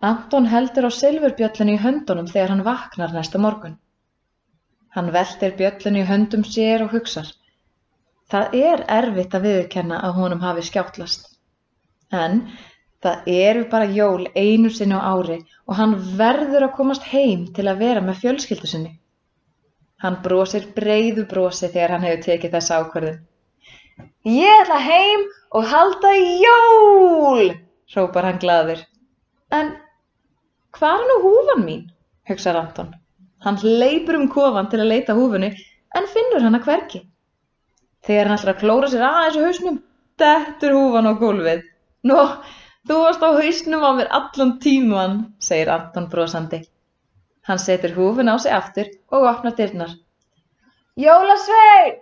Anton heldur á silfurbjöllunni í höndunum þegar hann vaknar næsta morgun. Hann veltir bjöllunni í höndum sér og hugsar. Það er erfitt að viðurkenna að honum hafi skjáttlast. En það eru bara jól einu sinni á ári og hann verður að komast heim til að vera með fjölskyldu sinni. Hann brosir breiðu brosi þegar hann hefur tekið þessa ákverðin. Ég ætla heim og halda jól, hrópar hann gladur. En Hvar er nú húfan mín? hugsar Anton. Hann hleypur um kofan til að leita húfunni en finnur hana hvergi. Þegar hann ætlar að klóra sér aðeins á hausnum, dettur húfan á gólfið. Nó, þú varst á hausnum á mér allan tíman, segir Anton brosandi. Hann setur húfun á sig aftur og opnar dyrnar. Jólasvein!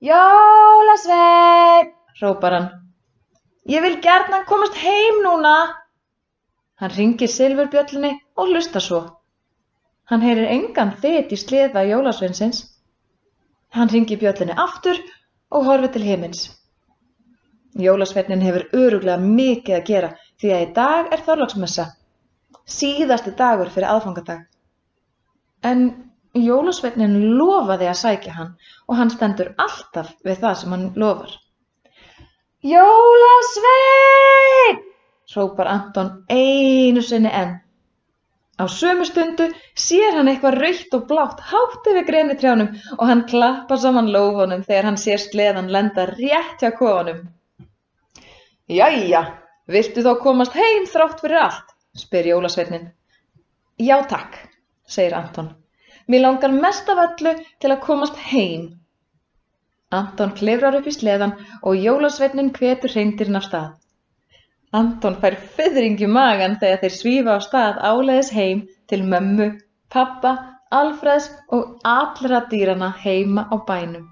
Jólasvein! hrópar hann. Ég vil gertna komast heim núna! Hann hringir silfurbjöllunni og hlustar svo. Hann heyrir engan þyt í sleða jólasveinsins. Hann hringir bjöllunni aftur og horfir til himins. Jólasveinin hefur öruglega mikið að gera því að í dag er þorlagsmessa, síðasti dagur fyrir aðfangadag. En Jólasveinin lofaði að sækja hann og hann stendur alltaf við það sem hann lofar. Jólasvein! Hrópar Anton einu sinni enn. Á sömu stundu sér hann eitthvað rautt og blátt hátt yfir grenitrjánum og hann klappar saman lófunum þegar hann sér sleðan lenda rétt hjá kofunum. Jæja, viltu þá komast heim þrátt fyrir allt? spyr Jólasveitnin. Já takk, segir Anton. Mér langar mest af öllu til að komast heim. Anton klifrar upp í sleðan og Jólasveitnin hvetur hreindirinn af stað. Anton fær fiðring í magann þegar þeir svífa á stað áleiðis heim til mömmu, pappa, Alfreðs og allra dýrana heima á bænum.